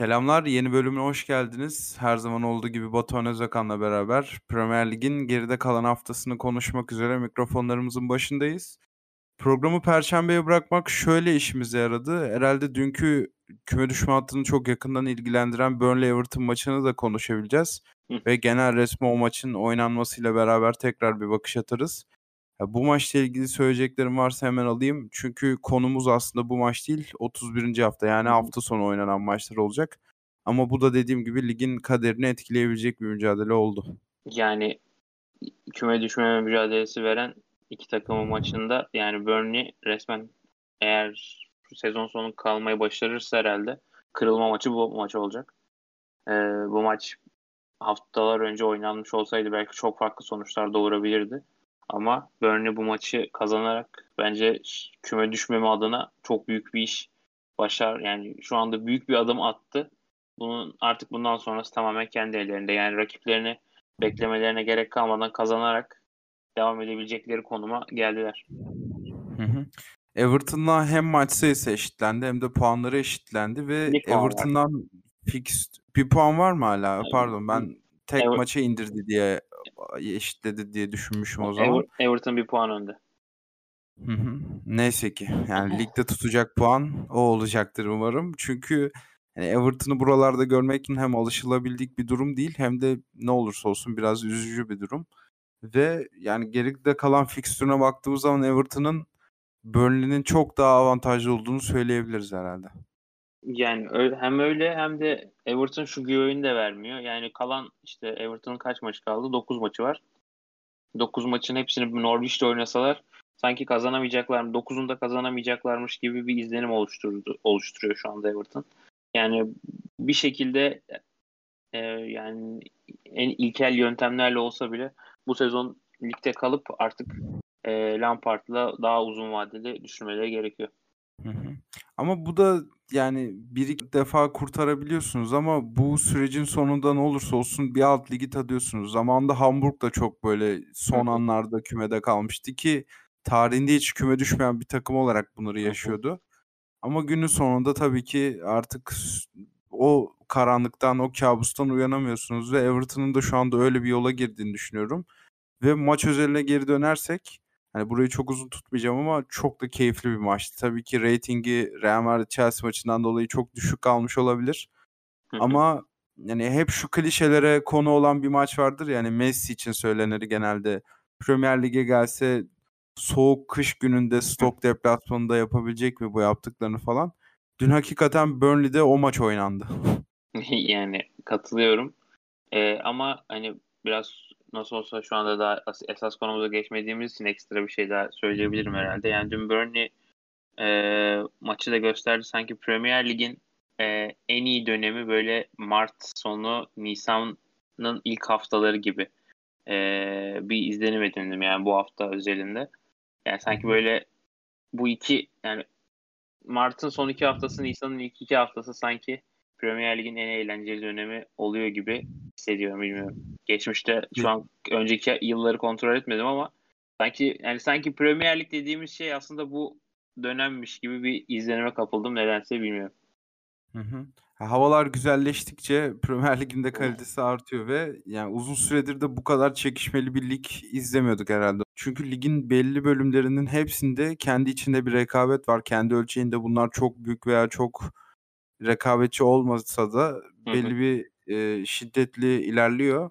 Selamlar, yeni bölümüne hoş geldiniz. Her zaman olduğu gibi Batuhan Özakan'la beraber Premier Lig'in geride kalan haftasını konuşmak üzere mikrofonlarımızın başındayız. Programı perşembeye bırakmak şöyle işimize yaradı. Herhalde dünkü küme düşme hattını çok yakından ilgilendiren Burnley-Everton maçını da konuşabileceğiz. Hı. Ve genel resmi o maçın oynanmasıyla beraber tekrar bir bakış atarız. Ya bu maçla ilgili söyleyeceklerim varsa hemen alayım. Çünkü konumuz aslında bu maç değil, 31. hafta yani hafta sonu oynanan maçlar olacak. Ama bu da dediğim gibi ligin kaderini etkileyebilecek bir mücadele oldu. Yani küme düşmeme mücadelesi veren iki takımın maçında yani Burnley resmen eğer sezon sonu kalmayı başarırsa herhalde kırılma maçı bu maç olacak. Ee, bu maç haftalar önce oynanmış olsaydı belki çok farklı sonuçlar doğurabilirdi. Ama Burnley bu maçı kazanarak bence küme düşmeme adına çok büyük bir iş başar. Yani şu anda büyük bir adım attı. Bunun artık bundan sonrası tamamen kendi ellerinde. Yani rakiplerini beklemelerine gerek kalmadan kazanarak devam edebilecekleri konuma geldiler. Hı hı. Everton'la hem maç sayısı eşitlendi hem de puanları eşitlendi ve. Everton'dan fixed bir puan var mı hala? Pardon ben tek Ever- maça indirdi diye eşitledi diye düşünmüşüm o zaman. Ever- Everton bir puan önde. Hı hı. Neyse ki. Yani ligde tutacak puan o olacaktır umarım. Çünkü yani Everton'ı buralarda görmek hem alışılabildik bir durum değil hem de ne olursa olsun biraz üzücü bir durum. Ve yani geride kalan fikstürüne baktığımız zaman Everton'ın Burnley'nin çok daha avantajlı olduğunu söyleyebiliriz herhalde. Yani hem öyle hem de Everton şu güveni de vermiyor. Yani kalan işte Everton'ın kaç maçı kaldı? 9 maçı var. 9 maçın hepsini Norwich'te oynasalar sanki kazanamayacaklar, 9'unda kazanamayacaklarmış gibi bir izlenim oluşturdu, oluşturuyor şu anda Everton. Yani bir şekilde e, yani en ilkel yöntemlerle olsa bile bu sezon ligde kalıp artık e, Lampard'la daha uzun vadeli düşünmeleri gerekiyor. Hı hı. Ama bu da yani bir iki defa kurtarabiliyorsunuz ama bu sürecin sonunda ne olursa olsun bir alt ligi tadıyorsunuz. Zamanında Hamburg da çok böyle son anlarda kümede kalmıştı ki tarihinde hiç küme düşmeyen bir takım olarak bunları yaşıyordu. Ama günün sonunda tabii ki artık o karanlıktan, o kabustan uyanamıyorsunuz ve Everton'un da şu anda öyle bir yola girdiğini düşünüyorum. Ve maç özeline geri dönersek hani burayı çok uzun tutmayacağım ama çok da keyifli bir maçtı. Tabii ki reytingi Real Madrid Chelsea maçından dolayı çok düşük kalmış olabilir. Ama yani hep şu klişelere konu olan bir maç vardır yani Messi için söylenir genelde. Premier Lig'e gelse soğuk kış gününde Stoke deplasmanında yapabilecek mi bu yaptıklarını falan. Dün hakikaten Burnley'de o maç oynandı. yani katılıyorum. Ee, ama hani biraz nasıl olsa şu anda daha as- esas konumuza geçmediğimiz için ekstra bir şey daha söyleyebilirim herhalde. Yani dün Burnley e, maçı da gösterdi. Sanki Premier Lig'in e, en iyi dönemi böyle Mart sonu Nisan'ın ilk haftaları gibi e, bir izlenim edindim yani bu hafta özelinde. Yani sanki böyle bu iki yani Mart'ın son iki haftası Nisan'ın ilk iki haftası sanki Premier Lig'in en eğlenceli dönemi oluyor gibi hissediyorum bilmiyorum. Geçmişte şu an önceki yılları kontrol etmedim ama sanki yani sanki Premier Lig dediğimiz şey aslında bu dönemmiş gibi bir izlenime kapıldım nedense bilmiyorum. Hı hı. Ha, Havalar güzelleştikçe Premier Lig'in de kalitesi artıyor ve yani uzun süredir de bu kadar çekişmeli bir lig izlemiyorduk herhalde. Çünkü ligin belli bölümlerinin hepsinde kendi içinde bir rekabet var. Kendi ölçeğinde bunlar çok büyük veya çok rekabetçi olmasa da belli bir e, şiddetli ilerliyor.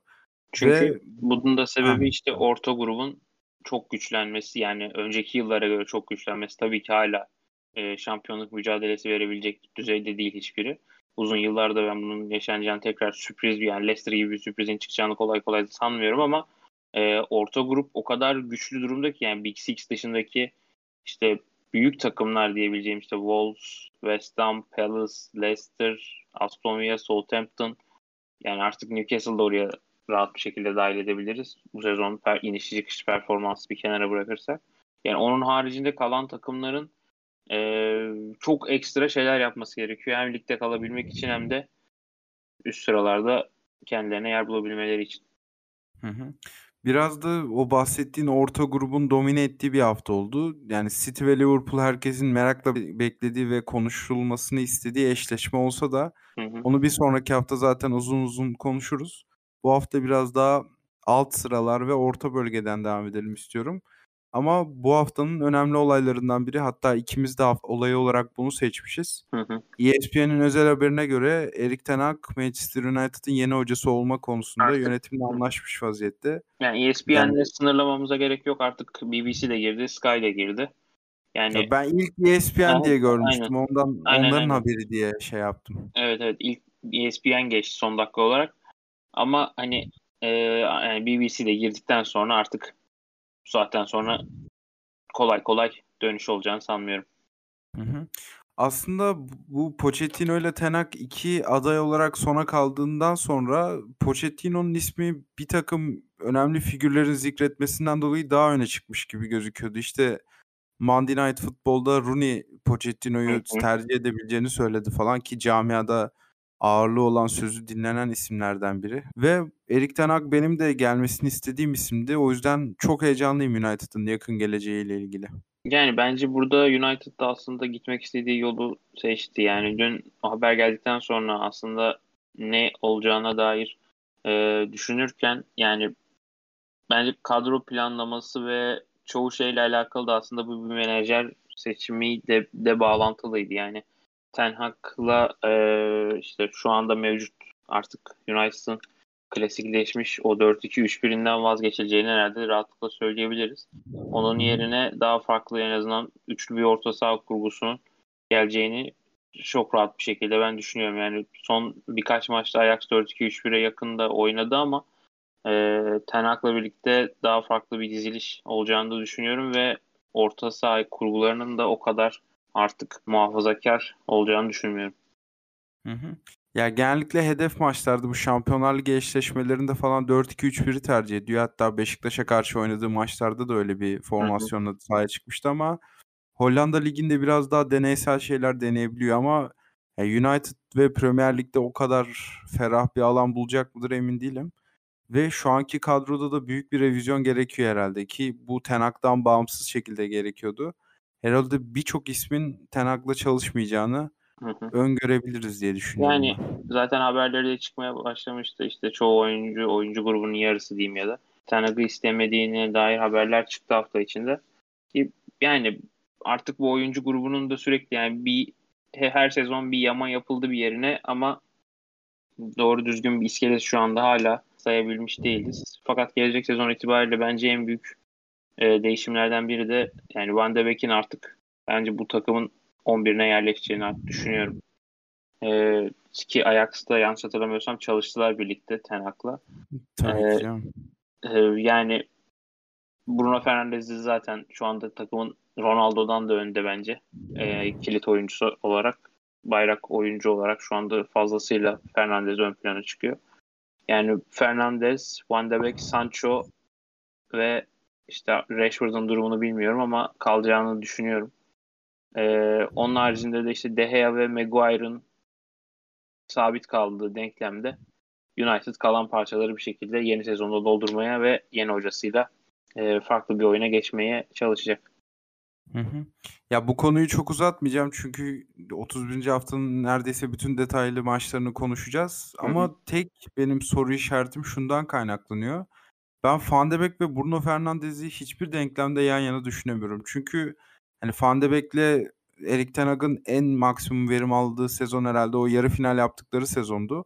Çünkü Ve bunun da sebebi Ha. işte orta grubun çok güçlenmesi yani önceki yıllara göre çok güçlenmesi tabii ki hala e, şampiyonluk mücadelesi verebilecek düzeyde değil hiçbiri. Uzun yıllarda ben bunun yaşanacağını tekrar sürpriz bir yani Leicester gibi bir sürprizin çıkacağını kolay kolay sanmıyorum ama e, orta grup o kadar güçlü durumda ki yani Big Six dışındaki işte büyük takımlar diyebileceğim işte Wolves, West Ham, Palace, Leicester, Aston Villa, Southampton yani artık Newcastle da oraya rahat bir şekilde dahil edebiliriz. Bu sezon per, iniş çıkış performansı bir kenara bırakırsak. Yani onun haricinde kalan takımların e, çok ekstra şeyler yapması gerekiyor. Hem ligde kalabilmek için hem de üst sıralarda kendilerine yer bulabilmeleri için. Hı hı. Biraz da o bahsettiğin orta grubun domine ettiği bir hafta oldu. Yani City ve Liverpool herkesin merakla beklediği ve konuşulmasını istediği eşleşme olsa da Hı hı. onu bir sonraki hafta zaten uzun uzun konuşuruz. Bu hafta biraz daha alt sıralar ve orta bölgeden devam edelim istiyorum. Ama bu haftanın önemli olaylarından biri hatta ikimiz de olayı olarak bunu seçmişiz. Hı hı. ESPN'in özel haberine göre Erik Ten Hag Manchester United'ın yeni hocası olma konusunda Artık. yönetimle anlaşmış vaziyette. Yani ESPN'le Yani- sınırlamamıza gerek yok. Artık BBC de girdi, Sky de girdi. Yani Ya ben ilk ESPN Aynen, diye görmüştüm. Ondan Aynen, onların aynen. haberi diye şey yaptım. evet evet ilk ESPN geçti son dakika olarak. Ama hani e, yani BBC de girdikten sonra artık bu saatten sonra kolay kolay dönüş olacağını sanmıyorum. Hı hı. Aslında bu Pochettino ile Ten Hag iki aday olarak sona kaldığından sonra Pochettino'nun ismi bir takım önemli figürlerin zikretmesinden dolayı daha öne çıkmış gibi gözüküyordu. İşte Monday Night Football'da Rooney Pochettino'yu tercih edebileceğini söyledi falan ki camiada ağırlığı olan sözü dinlenen isimlerden biri. Ve Erik Ten Hag benim de gelmesini istediğim isimdi. O yüzden çok heyecanlıyım United'ın yakın geleceğiyle ilgili. Yani bence burada United da aslında gitmek istediği yolu seçti. Yani dün haber geldikten sonra aslında ne olacağına dair e, düşünürken yani bence kadro planlaması ve çoğu şeyle alakalı da aslında bu bir menajer seçimi de, de bağlantılıydı. Yani Ten Hag'la e, işte şu anda mevcut artık United'ın klasikleşmiş o 4-2-3-1'inden vazgeçileceğini herhalde rahatlıkla söyleyebiliriz. Onun yerine daha farklı en azından üçlü bir orta saha kurgusunun geleceğini çok rahat bir şekilde ben düşünüyorum. Yani son birkaç maçta Ajax 4-2-3-1'e yakında oynadı ama e, Ten Hag'la birlikte daha farklı bir diziliş olacağını da düşünüyorum ve orta saha kurgularının da o kadar artık muhafazakar olacağını düşünmüyorum. Hı hı. Ya genellikle hedef maçlarda bu Şampiyonlar Ligi eşleşmelerinde falan 4-2-3-1'i tercih ediyor. Hatta Beşiktaş'a karşı oynadığı maçlarda da öyle bir formasyonla sahaya çıkmıştı ama Hollanda Ligi'nde biraz daha deneysel şeyler deneyebiliyor ama United ve Premier Lig'de o kadar ferah bir alan bulacak mıdır emin değilim. Ve şu anki kadroda da büyük bir revizyon gerekiyor herhalde ki bu Ten Hag'dan bağımsız şekilde gerekiyordu. Herhalde birçok ismin Ten Hag'la çalışmayacağını Hı hı. öngörebiliriz diye düşünüyorum Yani ben. zaten haberleri de çıkmaya başlamıştı. İşte çoğu oyuncu, oyuncu grubunun yarısı diyeyim ya da Ten Hag'ı istemediğine dair haberler çıktı hafta içinde. Ki Yani artık bu oyuncu grubunun da sürekli yani bir he- her sezon bir yama yapıldı bir yerine ama doğru düzgün bir iskelesi şu anda hala sayabilmiş değiliz. Fakat gelecek sezon itibariyle bence en büyük e, değişimlerden biri de yani Van de Beek'in artık bence bu takımın 11'ine yerleşeceğini artık düşünüyorum. E, ki Ajax'ta yanlış hatırlamıyorsam çalıştılar birlikte Ten Hag'la. Tabii ki canım. E, yani Bruno Fernandes'i zaten şu anda takımın Ronaldo'dan da önde bence. E, kilit oyuncusu olarak bayrak oyuncu olarak şu anda fazlasıyla Fernandes ön plana çıkıyor. Yani Fernandes, Van de Beek, Sancho ve işte Rashford'un durumunu bilmiyorum ama kalacağını düşünüyorum. Ee, onun haricinde de işte De Gea ve Maguire'ın sabit kaldığı denklemde United kalan parçaları bir şekilde yeni sezonda doldurmaya ve yeni hocasıyla e, farklı bir oyuna geçmeye çalışacak. Hı hı. Ya bu konuyu çok uzatmayacağım çünkü 31. haftanın neredeyse bütün detaylı maçlarını konuşacağız. Hı hı. Ama tek benim soru işaretim şundan kaynaklanıyor. Ben Van de Beek ve Bruno Fernandes'i hiçbir denklemde yan yana düşünemiyorum. Çünkü hani Van de Beek'le Erik Ten Hag'ın en maksimum verim aldığı sezon herhalde o yarı final yaptıkları sezondu.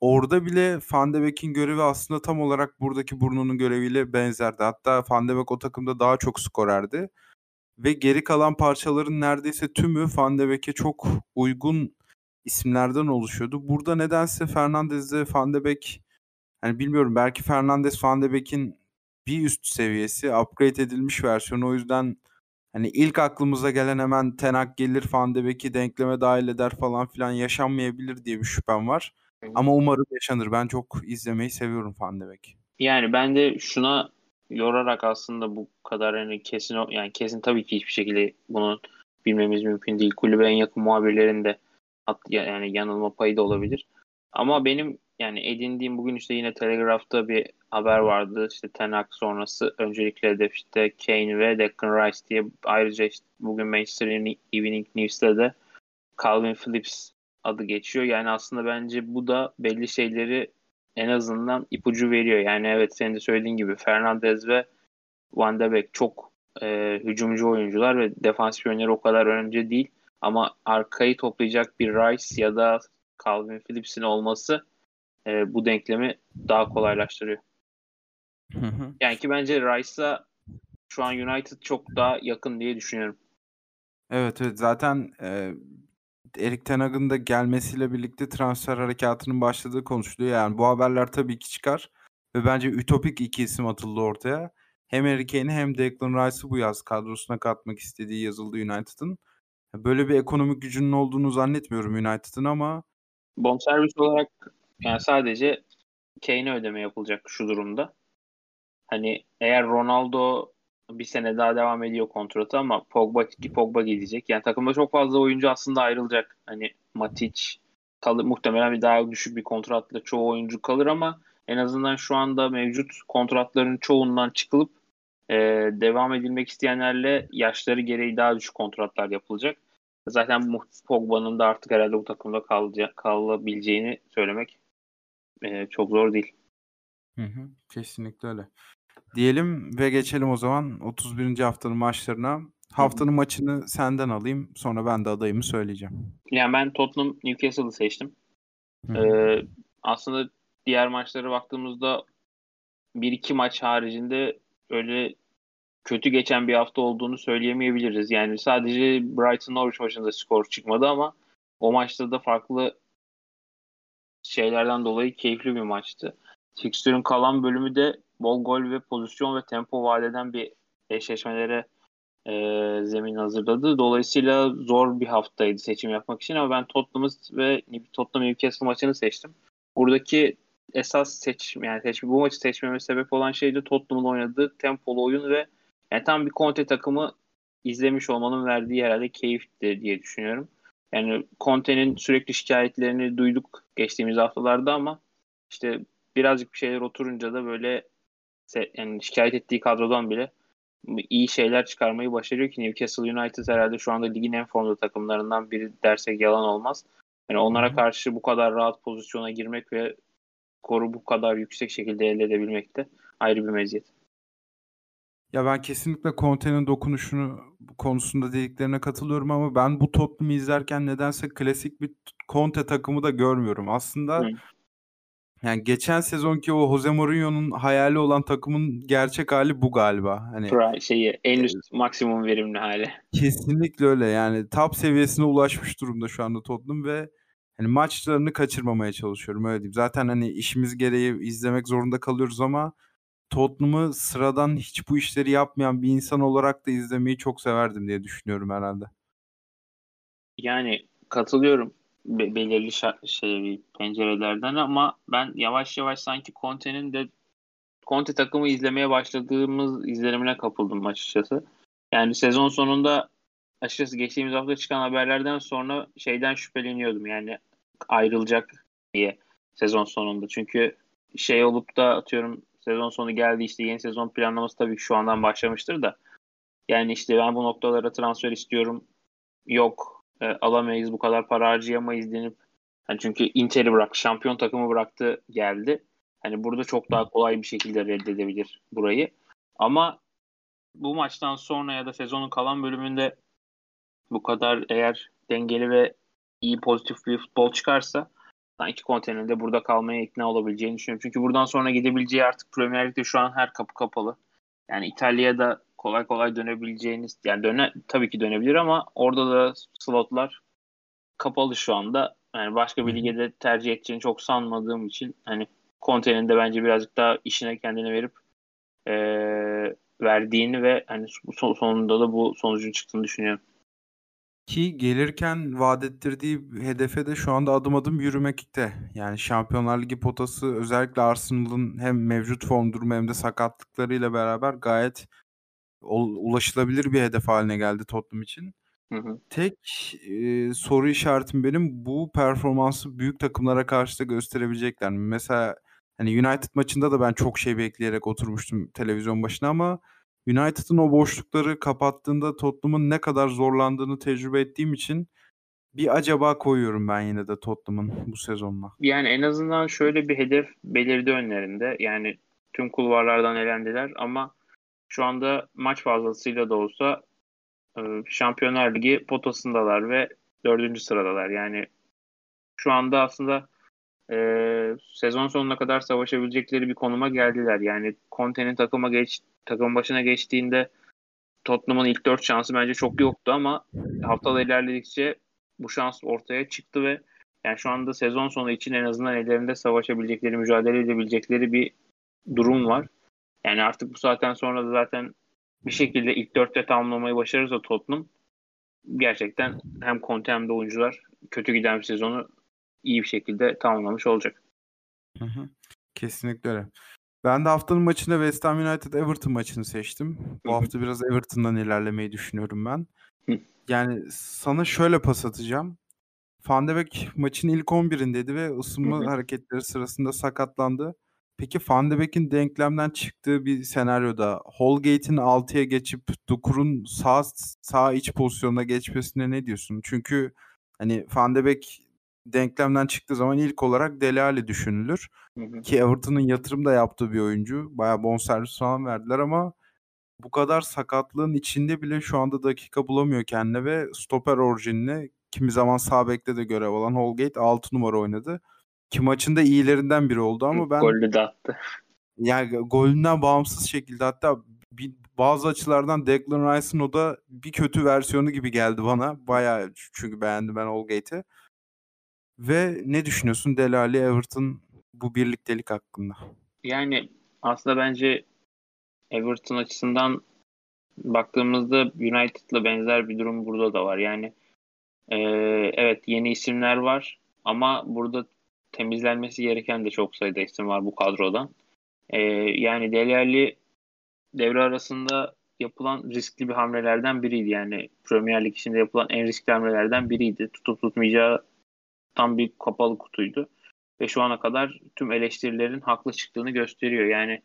Orada bile Van de Beek'in görevi aslında tam olarak buradaki Bruno'nun göreviyle benzerdi. Hatta Van de Beek o takımda daha çok skorerdi. Ve geri kalan parçaların neredeyse tümü Van de Beek'e çok uygun isimlerden oluşuyordu. Burada nedense Fernandes'le Van de Beek hani bilmiyorum belki Fernandes Van de Beek'in bir üst seviyesi, upgrade edilmiş versiyonu. O yüzden hani ilk aklımıza gelen hemen Ten Hag gelir Van de Beek'i denkleme dahil eder falan filan yaşanmayabilir diye bir şüphem var. Ama umarım yaşanır. Ben çok izlemeyi seviyorum Van de Beek. Yani ben de şuna yorarak aslında bu kadar hani kesin yani kesin tabii ki hiçbir şekilde bunu bilmemiz mümkün değil. Kulübe en yakın muhabirlerin de yani yanılma payı da olabilir. Ama benim yani edindiğim bugün işte yine Telegraph'ta bir haber vardı. İşte Ten sonrası öncelikle hedef işte Kane ve Declan Rice diye ayrıca işte bugün Manchester Evening News'te de Calvin Phillips adı geçiyor. Yani aslında bence bu da belli şeyleri en azından ipucu veriyor. Yani evet senin de söylediğin gibi Fernandez ve Van de Beek çok e, hücumcu oyuncular ve defansif yönleri o kadar önemli değil. Ama arkayı toplayacak bir Rice ya da Calvin Phillips'in olması e, bu denklemi daha kolaylaştırıyor. Yani ki bence Rice'a şu an United çok daha yakın diye düşünüyorum. Evet evet zaten e, Erik Ten Hag'ın da gelmesiyle birlikte transfer harekatının başladığı konuşuluyor. Yani bu haberler tabii ki çıkar ve bence ütopik iki isim atıldı ortaya. Hem Harry Kane'i hem Declan Rice'ı bu yaz kadrosuna katmak istediği yazıldı United'ın. Böyle bir ekonomik gücünün olduğunu zannetmiyorum United'ın ama bonservis olarak yani sadece Kane'e ödeme yapılacak şu durumda. Hani eğer Ronaldo bir sene daha devam ediyor kontratı ama Pogba Pogba gidecek. Yani takımda çok fazla oyuncu aslında ayrılacak. Hani Matic kalır muhtemelen bir daha düşük bir kontratla çoğu oyuncu kalır ama en azından şu anda mevcut kontratların çoğundan çıkılıp e, devam edilmek isteyenlerle yaşları gereği daha düşük kontratlar yapılacak. Zaten Pogba'nın da artık herhalde bu takımda kalacak, kalabileceğini söylemek e, çok zor değil. Hı hı, kesinlikle öyle. Diyelim ve geçelim o zaman 31. haftanın maçlarına. Haftanın maçını senden alayım. Sonra ben de adayımı söyleyeceğim. Yani ben Tottenham Newcastle'ı seçtim. Ee, aslında diğer maçlara baktığımızda bir iki maç haricinde öyle kötü geçen bir hafta olduğunu söyleyemeyebiliriz. Yani sadece Brighton Norwich maçında skor çıkmadı ama o maçta da farklı şeylerden dolayı keyifli bir maçtı. Fixture'ın kalan bölümü de bol gol ve pozisyon ve tempo vadeden bir eşleşmelere e, zemin hazırladı. Dolayısıyla zor bir haftaydı seçim yapmak için ama ben Tottenham'ı ve Tottenham Newcastle maçını seçtim. Buradaki esas seçim yani seçim, bu maçı seçmeme sebep olan şey de Tottenham'ın oynadığı tempolu oyun ve yani tam bir Conte takımı izlemiş olmanın verdiği herhalde keyifti diye düşünüyorum. Yani Conte'nin sürekli şikayetlerini duyduk geçtiğimiz haftalarda ama işte birazcık bir şeyler oturunca da böyle yani şikayet ettiği kadrodan bile iyi şeyler çıkarmayı başarıyor ki Newcastle United herhalde şu anda ligin en formda takımlarından biri dersek yalan olmaz. Yani onlara karşı bu kadar rahat pozisyona girmek ve skoru bu kadar yüksek şekilde elde edebilmek de ayrı bir meziyet. Ya ben kesinlikle Conte'nin dokunuşunu konusunda dediklerine katılıyorum ama ben bu Tottenham'ı izlerken nedense klasik bir Conte takımı da görmüyorum. Aslında Hı. yani geçen sezonki o Jose Mourinho'nun hayali olan takımın gerçek hali bu galiba. Hani Pra, şeyi en üst maksimum verimli hali. Kesinlikle öyle. Yani top seviyesine ulaşmış durumda şu anda Tottenham ve hani maçlarını kaçırmamaya çalışıyorum öyle diyeyim. Zaten hani işimiz gereği izlemek zorunda kalıyoruz ama Tottenham'ı sıradan hiç bu işleri yapmayan bir insan olarak da izlemeyi çok severdim diye düşünüyorum herhalde. Yani katılıyorum be- belirli şey pencerelerden ama ben yavaş yavaş sanki Conte'nin de Conte takımı izlemeye başladığımız izlenimine kapıldım açıkçası. Yani sezon sonunda açıkçası geçtiğimiz hafta çıkan haberlerden sonra şeyden şüpheleniyordum yani ayrılacak diye sezon sonunda. Çünkü şey olup da atıyorum sezon sonu geldi işte yeni sezon planlaması tabii ki şu andan başlamıştır da yani işte ben bu noktalara transfer istiyorum yok e, alamayız bu kadar para harcayamayız denip yani çünkü Inter'i bırak şampiyon takımı bıraktı geldi. Hani burada çok daha kolay bir şekilde reddedebilir burayı. Ama bu maçtan sonra ya da sezonun kalan bölümünde bu kadar eğer dengeli ve iyi pozitif bir futbol çıkarsa sanki Conte'nin de burada kalmaya ikna olabileceğini düşünüyorum. Çünkü buradan sonra gidebileceği artık Premier Lig'de şu an her kapı kapalı. Yani İtalya'da kolay kolay dönebileceğiniz yani döne tabii ki dönebilir ama orada da slotlar kapalı şu anda. Yani başka bir lige de tercih edeceğini çok sanmadığım için hani Conte'nin de bence birazcık daha işine kendini verip e, verdiğini ve hani sonunda da bu sonucun çıktığını düşünüyorum. Ki gelirken vaat ettirdiği hedefe de şu anda adım adım yürümekte. Yani Şampiyonlar Ligi potası özellikle Arsenal'ın hem mevcut form durumu hem de sakatlıklarıyla beraber gayet ulaşılabilir bir hedef haline geldi Tottenham için. Hı hı. Tek, eee, soru işaretim benim bu performansı büyük takımlara karşı da gösterebilecekler mi? Mesela, hani, United maçında da ben çok şey bekleyerek oturmuştum televizyon başına ama United'ın o boşlukları kapattığında Tottenham'ın ne kadar zorlandığını tecrübe ettiğim için bir acaba koyuyorum ben yine de Tottenham'ın bu sezonuna. Yani en azından şöyle bir hedef belirdi önlerinde. Yani tüm kulvarlardan elendiler ama şu anda maç fazlasıyla da olsa e, Şampiyonlar Ligi potasındalar ve dördüncü sıradalar. Yani şu anda aslında e, sezon sonuna kadar savaşabilecekleri bir konuma geldiler. Yani Conte'nin takıma geç takım başına geçtiğinde Tottenham'ın ilk dört şansı bence çok yoktu ama haftalar ilerledikçe bu şans ortaya çıktı ve yani şu anda sezon sonu için en azından ellerinde savaşabilecekleri, mücadele edebilecekleri bir durum var. Yani artık bu saatten sonra da zaten bir şekilde ilk dörtte tamamlamayı başarırsa Tottenham gerçekten hem Conte hem de oyuncular kötü giden bir sezonu iyi bir şekilde tamamlamış olacak. Hı hı. Kesinlikle öyle. Ben de haftanın maçında West Ham United Everton maçını seçtim. Bu hafta biraz Everton'dan ilerlemeyi düşünüyorum ben. Yani sana şöyle pas atacağım. Van de Beek maçın ilk 11'indeydi ve ısınma hareketleri sırasında sakatlandı. Peki Van de Beek'in denklemden çıktığı bir senaryoda Holgate'in 6'ya geçip Dukur'un sağ sağ iç pozisyonuna geçmesine ne diyorsun? Çünkü hani Van de Beek denklemden çıktığı zaman ilk olarak Dele Alli düşünülür. Hı hı. Ki Everton'ın yatırım da yaptığı bir oyuncu. Bayağı bonservis falan verdiler ama bu kadar sakatlığın içinde bile şu anda dakika bulamıyor kendine ve stoper orijinli kimi zaman sağ bekte de görev alan Holgate 6 numara oynadı. Ki maçın da iyilerinden biri oldu ama ben Golü de attı. yani golünden bağımsız şekilde hatta bir, bazı açılardan Declan Rice'ın o da bir kötü versiyonu gibi geldi bana. Bayağı çünkü beğendim ben Holgate'i. Ve ne düşünüyorsun Dele Alli Everton bu birliktelik hakkında? Yani aslında bence Everton açısından baktığımızda United'la benzer bir durum burada da var. Yani e, evet yeni isimler var ama burada temizlenmesi gereken de çok sayıda isim var bu kadrodan. E, yani Dele Alli devre arasında yapılan riskli bir hamlelerden biriydi. Yani Premier Lig içinde yapılan en riskli hamlelerden biriydi. Tutup tutmayacağı tam bir kapalı kutuydu. Ve şu ana kadar tüm eleştirilerin haklı çıktığını gösteriyor. Yani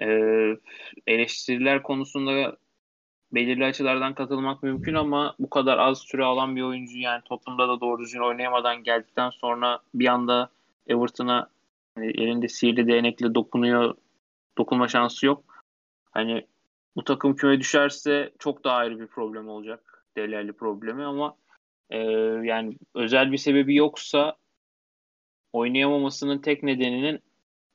e, eleştiriler konusunda belirli açılardan katılmak mümkün ama bu kadar az süre alan bir oyuncu yani toplumda da doğru düzgün oynayamadan geldikten sonra bir anda Everton'a hani elinde sihirli değnekle dokunuyor dokunma şansı yok. Hani bu takım küme düşerse çok daha ayrı bir problem olacak. Delali problemi ama e, yani özel bir sebebi yoksa oynayamamasının tek nedeninin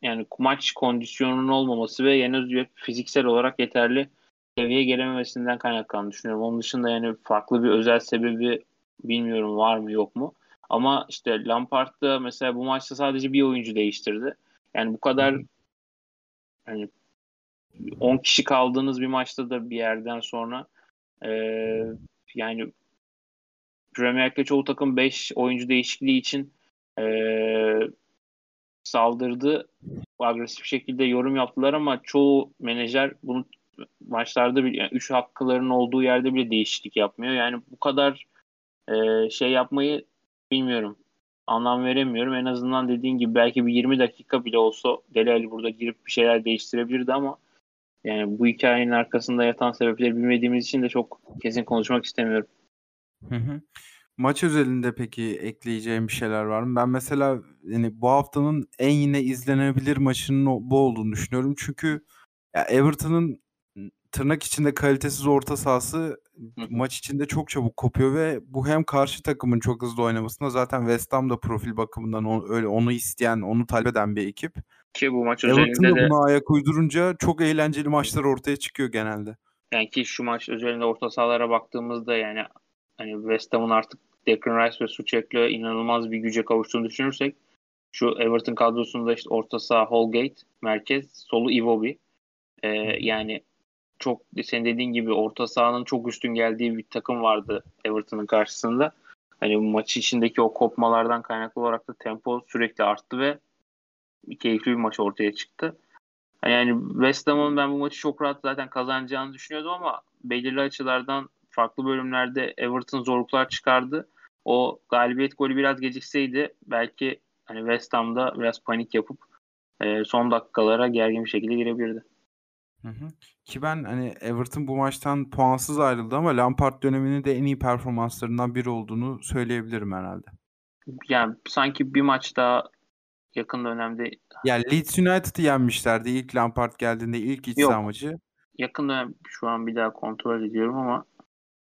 yani maç kondisyonunun olmaması ve henüz fiziksel olarak yeterli seviyeye gelememesinden kaynaklandığını düşünüyorum. Onun dışında yani farklı bir özel sebebi bilmiyorum var mı yok mu. Ama işte Lampard da mesela bu maçta sadece bir oyuncu değiştirdi. Yani bu kadar hani 10 kişi kaldığınız bir maçta da bir yerden sonra e, yani Premier Lig'de çoğu takım 5 oyuncu değişikliği için e, saldırdı. Agresif şekilde yorum yaptılar ama çoğu menajer bunu maçlarda bile yani 3 hakkıların olduğu yerde bile değişiklik yapmıyor. Yani bu kadar e, şey yapmayı bilmiyorum. Anlam veremiyorum. En azından dediğin gibi belki bir 20 dakika bile olsa Deli Ali burada girip bir şeyler değiştirebilirdi ama yani bu hikayenin arkasında yatan sebepleri bilmediğimiz için de çok kesin konuşmak istemiyorum. Hı hı. Maç özelinde peki ekleyeceğim bir şeyler var mı? Ben mesela yani bu haftanın en yine izlenebilir maçının bu olduğunu düşünüyorum. Çünkü ya Everton'ın tırnak içinde kalitesiz orta sahası Hı hı. maç içinde çok çabuk kopuyor ve bu hem karşı takımın çok hızlı oynamasına zaten West Ham da profil bakımından onu, öyle onu isteyen, onu talep eden bir ekip. Ki bu maç Everton özelinde da de buna ayak uydurunca çok eğlenceli maçlar ortaya çıkıyor genelde. yani ki şu maç özelinde orta sahalara baktığımızda yani hani West Ham'ın artık Declan Rice ve Suchek'le inanılmaz bir güce kavuştuğunu düşünürsek şu Everton kadrosunda işte orta saha Holgate, merkez, solu Iwobi. Ee, yani çok senin dediğin gibi orta sahanın çok üstün geldiği bir takım vardı Everton'ın karşısında. Hani maç içindeki o kopmalardan kaynaklı olarak da tempo sürekli arttı ve keyifli bir maç ortaya çıktı. Yani West Ham'ın ben bu maçı çok rahat zaten kazanacağını düşünüyordum ama belirli açılardan farklı bölümlerde Everton zorluklar çıkardı. O galibiyet golü biraz gecikseydi belki hani West Ham'da biraz panik yapıp e, son dakikalara gergin bir şekilde girebilirdi. Hı hı. Ki ben hani Everton bu maçtan puansız ayrıldı ama Lampard döneminin de en iyi performanslarından biri olduğunu söyleyebilirim herhalde. Yani sanki bir maç daha yakın dönemde Yani Leeds United'ı yenmişlerdi ilk Lampard geldiğinde ilk iç saha maçı. yakın dönem şu an bir daha kontrol ediyorum ama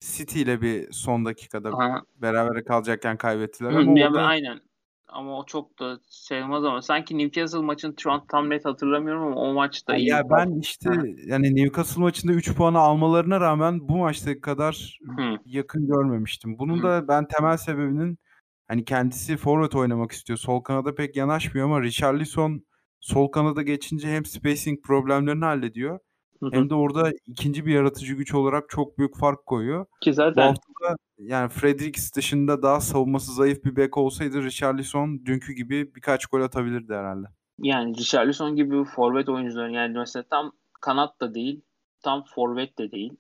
City ile bir son dakikada Aha, berabere kalacakken kaybettiler Hı, ama ya orada aynen. Ama o çok da sayılmaz ama sanki Newcastle maçını şu an tam net hatırlamıyorum ama o maçta iyi. ya ben işte Hı. yani Newcastle maçında 3 puanı almalarına rağmen bu maçtaki kadar Hı. yakın görmemiştim. Bunun Hı. da ben temel sebebinin hani kendisi forvet oynamak istiyor. Sol kanada pek yanaşmıyor ama Richarlison sol kanada geçince hem spacing problemlerini hallediyor Hı hı. hem de orada ikinci bir yaratıcı güç olarak çok büyük fark koyuyor. Ki Bu zaten hafta da yani Fredericks dışında daha savunması zayıf bir bek olsaydı Richarlison dünkü gibi birkaç gol atabilirdi herhalde. yani Richarlison gibi forvet oyuncuların yani mesela tam kanat da değil, tam forvet de değil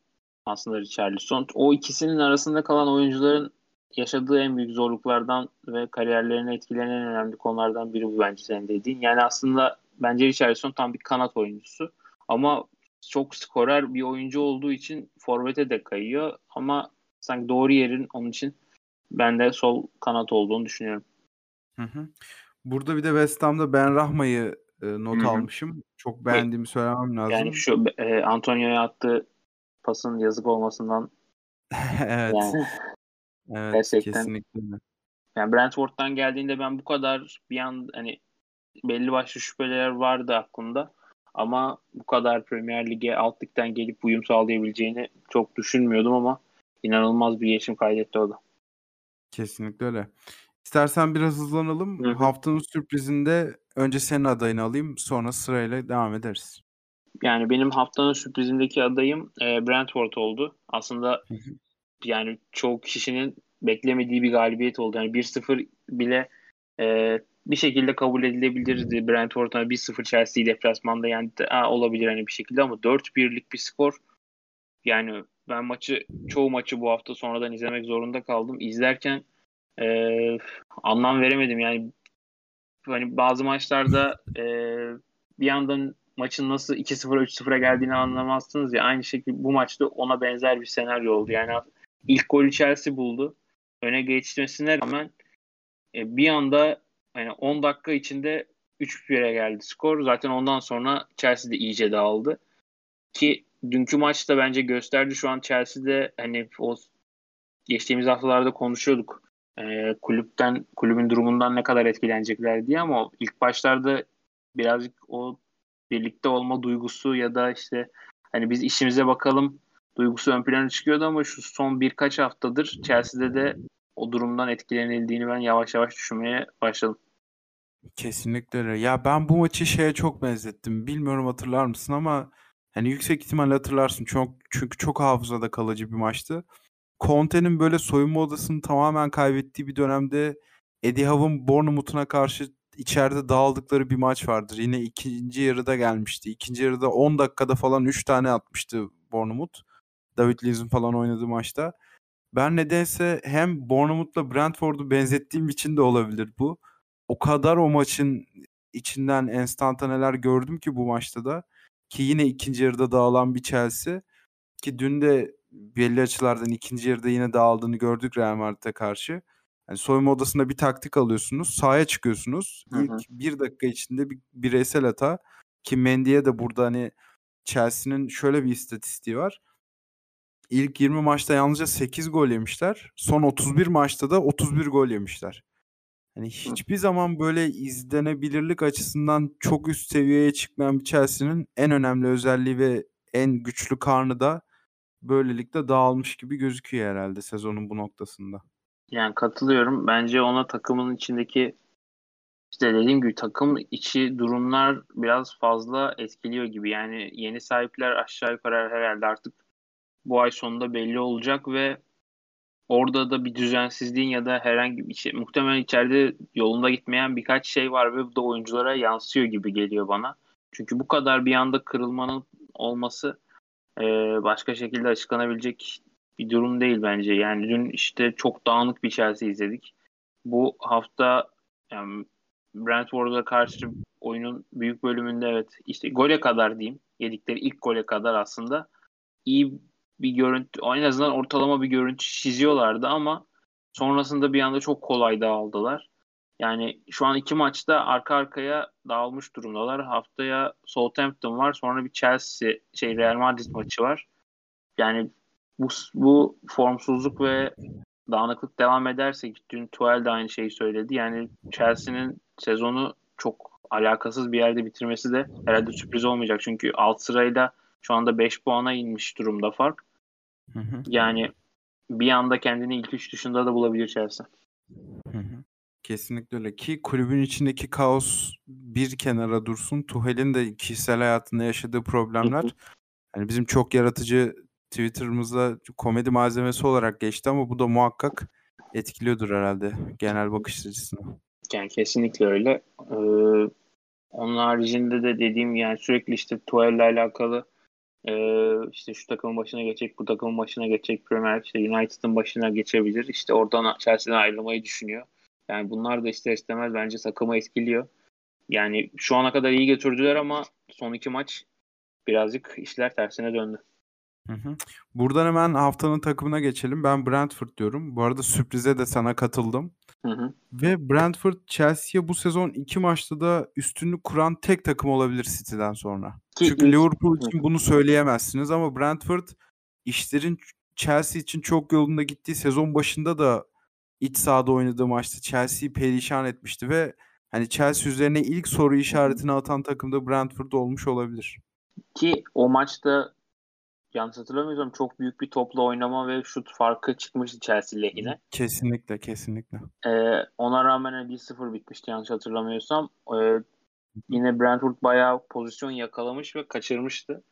aslında Richarlison. O ikisinin arasında kalan oyuncuların yaşadığı en büyük zorluklardan ve kariyerlerini etkileyen en önemli konulardan biri bu bence senin dediğin. Yani aslında bence Richarlison tam bir kanat oyuncusu ama çok skorer bir oyuncu olduğu için forvete de kayıyor ama sanki doğru yerin onun için ben de sol kanat olduğunu düşünüyorum. Hı hı. Burada bir de West Ham'da Ben Rahma'yı e, not Hı hı. almışım. Çok beğendiğimi söylemem lazım. Yani şu e, Antonio'ya attığı pasın yazık olmasından evet. yani Evet gerçekten. kesinlikle. yani Brentford'dan geldiğinde ben bu kadar bir an hani belli başlı şüpheler vardı aklımda ama bu kadar Premier Lig'e alt ligden gelip uyum sağlayabileceğini çok düşünmüyordum ama inanılmaz bir gelişim kaydetti o da. Kesinlikle öyle. İstersen biraz hızlanalım. Hı. Haftanın sürprizinde önce senin adayını alayım. Sonra sırayla devam ederiz. Yani benim haftanın sürprizindeki adayım e, Brentford oldu. Aslında Hı hı. yani çoğu kişinin beklemediği bir galibiyet oldu. Yani 1-0 bile e, bir şekilde kabul edilebilirdi. Brentford'a 1-0 Chelsea'yi deplasmanda yani olabilir hani bir şekilde ama 4-1'lik bir skor. Yani ben maçı çoğu maçı bu hafta sonradan izlemek zorunda kaldım. İzlerken e, anlam veremedim. Yani hani bazı maçlarda e, bir yandan maçın nasıl 2-0 3-0'a geldiğini anlamazsınız ya. Aynı şekilde bu maçta ona benzer bir senaryo oldu. Yani ilk golü Chelsea buldu. Öne geçmesine rağmen e, bir anda yani 10 dakika içinde 3-1'e geldi skor. Zaten ondan sonra Chelsea de iyice dağıldı. Ki dünkü maçta bence gösterdi şu an Chelsea'de hani o geçtiğimiz haftalarda konuşuyorduk. E, kulüpten kulübün durumundan ne kadar etkilenecekler diye ama ilk başlarda birazcık o birlikte olma duygusu ya da işte hani biz işimize bakalım duygusu ön plana çıkıyordu ama şu son birkaç haftadır Chelsea'de de o durumdan etkilenildiğini ben yavaş yavaş düşünmeye başladım. Kesinlikle öyle. Ya ben bu maçı şeye çok benzettim. Bilmiyorum hatırlar mısın ama hani yüksek ihtimalle hatırlarsın. Çok çünkü çok hafızada kalıcı bir maçtı. Conte'nin böyle soyunma odasını tamamen kaybettiği bir dönemde Eddie Howe'ın Bournemouth'una karşı içeride dağıldıkları bir maç vardır. Yine ikinci yarıda gelmişti. İkinci yarıda 10 dakikada falan 3 tane atmıştı Bournemouth. David Luiz'in falan oynadığı maçta. Ben nedense hem Bournemouth'la Brentford'u benzettiğim için de olabilir bu. O kadar o maçın içinden enstantaneler gördüm ki bu maçta da. Ki yine ikinci yarıda dağılan bir Chelsea. Ki dün de belli açılardan ikinci yarıda yine dağıldığını gördük Real Madrid'e karşı. Yani soyunma odasında bir taktik alıyorsunuz. Sahaya çıkıyorsunuz. Hı hı. İlk bir dakika içinde bir bireysel hata. Ki Mendy'e de burada hani Chelsea'nin şöyle bir istatistiği var. İlk 20 maçta yalnızca 8 gol yemişler. Son 31 maçta da 31 gol yemişler. Hani hiçbir zaman böyle izlenebilirlik açısından çok üst seviyeye çıkmayan bir Chelsea'nin en önemli özelliği ve en güçlü karnı da böylelikle dağılmış gibi gözüküyor herhalde sezonun bu noktasında. Yani katılıyorum. Bence ona takımın içindeki işte dediğim gibi takım içi durumlar biraz fazla etkiliyor gibi. Yani yeni sahipler aşağı yukarı herhalde artık bu ay sonunda belli olacak ve orada da bir düzensizliğin ya da herhangi bir şey muhtemelen içeride yolunda gitmeyen birkaç şey var ve bu da oyunculara yansıyor gibi geliyor bana. Çünkü bu kadar bir anda kırılmanın olması e, başka şekilde açıklanabilecek bir durum değil bence. Yani dün işte çok dağınık bir Chelsea izledik. Bu hafta yani Brentford'a karşı oyunun büyük bölümünde evet işte gole kadar diyeyim. Yedikleri ilk gole kadar aslında iyi bir görüntü en azından ortalama bir görüntü çiziyorlardı ama sonrasında bir anda çok kolay dağıldılar. Yani şu an iki maçta arka arkaya dağılmış durumdalar. Haftaya Southampton var. Sonra bir Chelsea şey Real Madrid maçı var. Yani bu, bu formsuzluk ve dağınıklık devam ederse dün Tuel de aynı şeyi söyledi. Yani Chelsea'nin sezonu çok alakasız bir yerde bitirmesi de herhalde sürpriz olmayacak. Çünkü alt sırayla şu anda 5 puana inmiş durumda fark. Hı hı. Yani bir anda kendini ilk üç dışında da bulabilir Chelsea. Hı hı. Kesinlikle öyle ki kulübün içindeki kaos bir kenara dursun. Tuhel'in de kişisel hayatında yaşadığı problemler yani bizim çok yaratıcı Twitter'ımızda komedi malzemesi olarak geçti ama bu da muhakkak etkiliyordur herhalde genel bakış açısını. Yani kesinlikle öyle. Ee, onun haricinde de dediğim yani sürekli işte Tuhel'le alakalı e, işte şu takımın başına geçecek, bu takımın başına geçecek Premier işte United'ın başına geçebilir. İşte oradan Chelsea'den ayrılmayı düşünüyor. Yani bunlar da ister istemez bence takımı etkiliyor. Yani şu ana kadar iyi götürdüler ama son iki maç birazcık işler tersine döndü. Hı hı. Buradan hemen haftanın takımına geçelim. Ben Brentford diyorum. Bu arada sürprize de sana katıldım. Hı hı. Ve Brentford Chelsea'ye bu sezon iki maçta da üstünlük kuran tek takım olabilir City'den sonra. Ki Çünkü ilk... Liverpool için bunu söyleyemezsiniz ama Brentford işlerin Chelsea için çok yolunda gittiği sezon başında da iç sahada oynadığı maçta Chelsea'yi perişan etmişti ve hani Chelsea üzerine ilk soru işaretini atan takım da Brentford olmuş olabilir. Ki o maçta yanlış hatırlamıyorsam çok büyük bir topla oynama ve şut farkı çıkmıştı Chelsea lehine. Kesinlikle kesinlikle. Ee, ona rağmen 1-0 bitmişti yanlış hatırlamıyorsam. Ee, yine Brentford bayağı pozisyon yakalamış ve kaçırmıştı.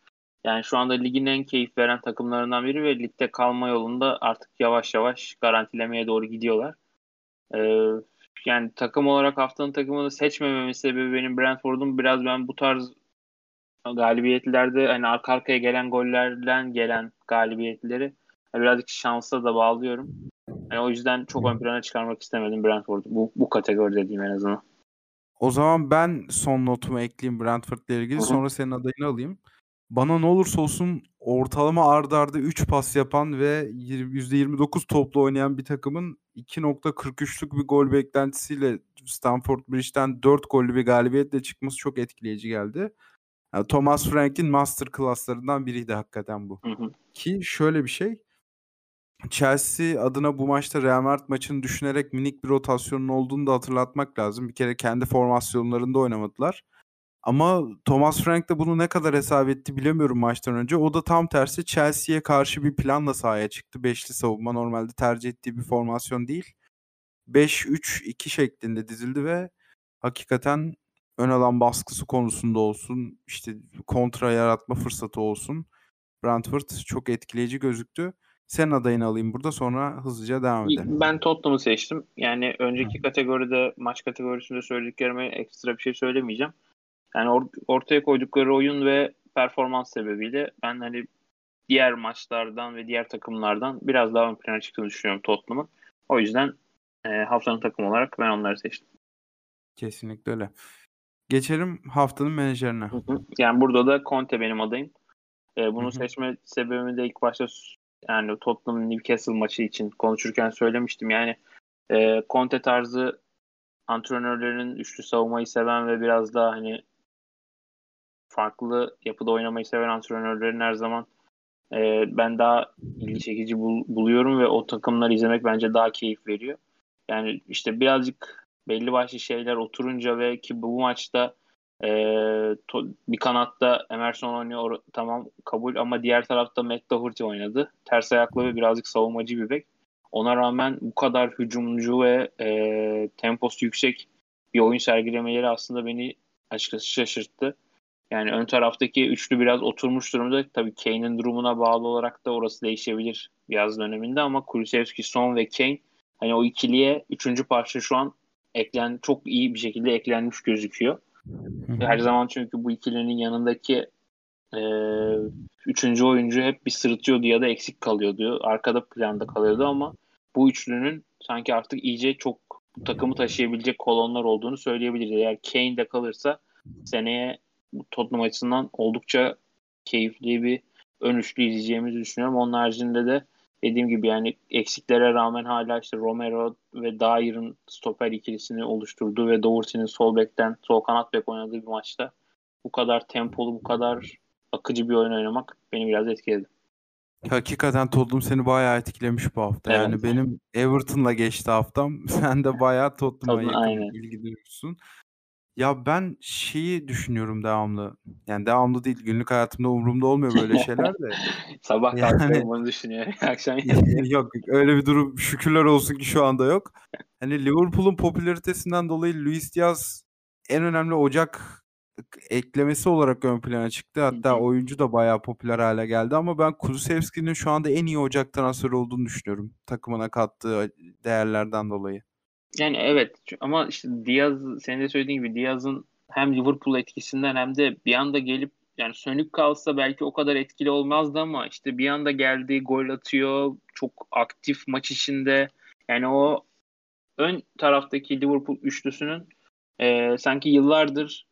Yani şu anda ligin en keyif veren takımlarından biri ve ligde kalma yolunda artık yavaş yavaş garantilemeye doğru gidiyorlar. Ee, yani takım olarak haftanın takımını seçmememin sebebi benim Brentford'un biraz ben bu tarz galibiyetlerde hani arka arkaya gelen gollerden gelen galibiyetleri birazcık şansla da bağlıyorum. Yani o yüzden çok ön plana çıkarmak istemedim Brentford'u. Bu, bu kategoride diyeyim en azından. O zaman ben son notumu ekleyeyim Brentford ile ilgili. Hı-hı. Sonra senin adayını alayım. Bana ne olursa olsun ortalama ardarda arda 3 pas yapan ve %29 toplu oynayan bir takımın 2.43'lük bir gol beklentisiyle Stamford Bridge'den 4 gollü bir galibiyetle çıkması çok etkileyici geldi. Yani Thomas Frank'in master class'larından biriydi hakikaten bu. Hı hı. Ki şöyle bir şey. Chelsea adına bu maçta Real Madrid maçını düşünerek minik bir rotasyonun olduğunu da hatırlatmak lazım. Bir kere kendi formasyonlarında oynamadılar. Ama Thomas Frank de bunu ne kadar hesap etti bilemiyorum maçtan önce. O da tam tersi Chelsea'ye karşı bir planla sahaya çıktı. Beşli savunma normalde tercih ettiği bir formasyon değil. 5-3-2 şeklinde dizildi ve hakikaten ön alan baskısı konusunda olsun, işte kontra yaratma fırsatı olsun. Brentford çok etkileyici gözüktü. Sen adayını alayım burada sonra hızlıca devam edelim. Ben Tottenham'ı seçtim. Yani önceki Hı. kategoride maç kategorisinde söylediklerime ekstra bir şey söylemeyeceğim. Yani or- ortaya koydukları oyun ve performans sebebiyle ben hani diğer maçlardan ve diğer takımlardan biraz daha ön plana çıktığını düşünüyorum Tottenham'ın. O yüzden e, haftanın takım olarak ben onları seçtim. Kesinlikle öyle. Geçelim haftanın menajerine. Hı hı. Yani burada da Conte benim adayım. E, bunu hı hı. seçme sebebimi de ilk başta yani Tottenham Newcastle maçı için konuşurken söylemiştim. Yani e, Conte tarzı antrenörlerin üçlü savunmayı seven ve biraz daha hani farklı yapıda oynamayı seven antrenörlerin her zaman e, ben daha ilgi çekici bul, buluyorum ve o takımları izlemek bence daha keyif veriyor. Yani işte birazcık belli başlı şeyler oturunca ve ki bu maçta e, to, bir kanatta Emerson oynuyor tamam kabul ama diğer tarafta Matt Doherty oynadı. Ters ayaklı ve birazcık savunmacı bir bek. Ona rağmen bu kadar hücumcu ve e, temposu yüksek bir oyun sergilemeleri aslında beni açıkçası şaşırttı. Yani ön taraftaki üçlü biraz oturmuş durumda. Tabii Kane'in durumuna bağlı olarak da orası değişebilir yaz döneminde ama Kulusevski, Son ve Kane hani o ikiliye üçüncü parça şu an eklen çok iyi bir şekilde eklenmiş gözüküyor. Her zaman çünkü bu ikilinin yanındaki e, üçüncü oyuncu hep bir sırıtıyordu ya da eksik kalıyordu. Arkada planda kalıyordu ama bu üçlünün sanki artık iyice çok takımı taşıyabilecek kolonlar olduğunu söyleyebiliriz. Eğer Kane de kalırsa seneye Tottenham açısından oldukça keyifli bir ön üçlü izleyeceğimizi düşünüyorum. Onun haricinde de dediğim gibi yani eksiklere rağmen hala işte Romero ve Dyer'ın stoper ikilisini oluşturduğu ve Doherty'nin sol bekten sol kanat bek oynadığı bir maçta bu kadar tempolu, bu kadar akıcı bir oyun oynamak beni biraz etkiledi. Hakikaten Tottenham seni bayağı etkilemiş bu hafta. Evet. Yani benim Everton'la geçti haftam. Sen de bayağı Tottenham'a Tottenham, yakın aynen. ilgi duyuyorsun. Ya ben şeyi düşünüyorum devamlı. Yani devamlı değil. Günlük hayatımda umurumda olmuyor böyle şeyler de. Sabah Yani- kalkıyorum bunu düşünüyorum. Akşam yok öyle bir durum şükürler olsun ki şu anda yok. Hani Liverpool'un popülaritesinden dolayı Luis Diaz en önemli Ocak eklemesi olarak ön plana çıktı. Hatta oyuncu da bayağı popüler hale geldi ama ben Kulusevski'nin şu anda en iyi Ocak transferi olduğunu düşünüyorum. Takımına kattığı değerlerden dolayı. Yani evet ama işte Diaz senin de söylediğin gibi Diaz'ın hem Liverpool etkisinden hem de bir anda gelip yani sönük kalsa belki o kadar etkili olmazdı ama işte bir anda geldi gol atıyor çok aktif maç içinde yani o ön taraftaki Liverpool üçlüsünün e, sanki yıllardır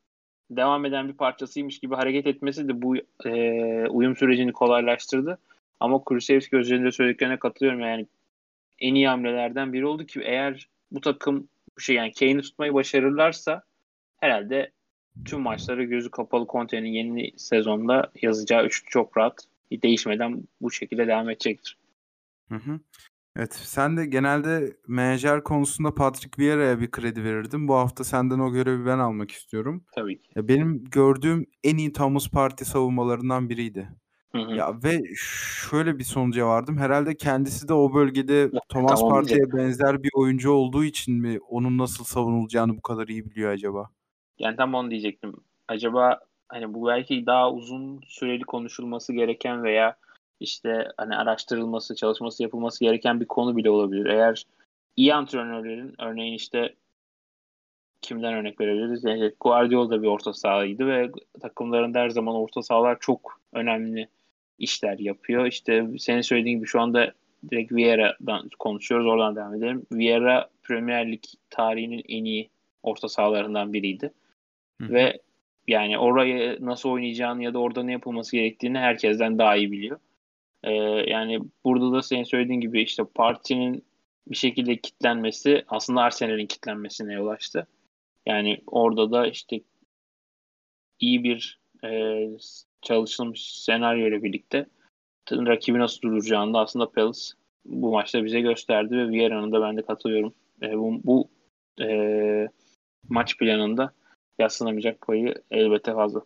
devam eden bir parçasıymış gibi hareket etmesi de bu e, uyum sürecini kolaylaştırdı. Ama Kulusevski özelinde söylediklerine katılıyorum yani en iyi hamlelerden biri oldu ki eğer bu takım bu şey yani Kane'i tutmayı başarırlarsa herhalde tüm maçları gözü kapalı Conte'nin yeni sezonda yazacağı üçlü çok rahat değişmeden bu şekilde devam edecektir. Hı hı. Evet, sen de genelde menajer konusunda Patrick Vieira'ya bir kredi verirdin. Bu hafta senden o görevi ben almak istiyorum. Tabii ki. Ya benim gördüğüm en iyi Thomas Partey savunmalarından biriydi. Hı hı. Ya ve şöyle bir sonuca vardım. Herhalde kendisi de o bölgede Thomas tamam Partey'e benzer bir oyuncu olduğu için mi onun nasıl savunulacağını bu kadar iyi biliyor acaba? Yani tam onu diyecektim. Acaba hani bu belki daha uzun süreli konuşulması gereken veya işte hani araştırılması, çalışması yapılması gereken bir konu bile olabilir. Eğer iyi antrenörlerin örneğin işte kimden örnek verebiliriz? Yani Guardiola da bir orta sahaydı ve takımlarında her zaman orta sahalar çok önemli işler yapıyor. İşte senin söylediğin gibi şu anda direkt Vieira'dan konuşuyoruz. Oradan devam edelim. Vieira Premier Lig tarihinin en iyi orta sahalarından biriydi. Hı. Ve yani orayı nasıl oynayacağını ya da orada ne yapılması gerektiğini herkesten daha iyi biliyor. Ee, yani burada da senin söylediğin gibi işte partinin bir şekilde kitlenmesi aslında Arsenal'in kitlenmesine yol açtı. Yani orada da işte iyi bir e, çalışılmış senaryo ile birlikte rakibi nasıl durduracağını da aslında Palace bu maçta bize gösterdi ve Vieira'nın da ben de katılıyorum. E, bu bu e, maç planında yaslanamayacak payı elbette fazla.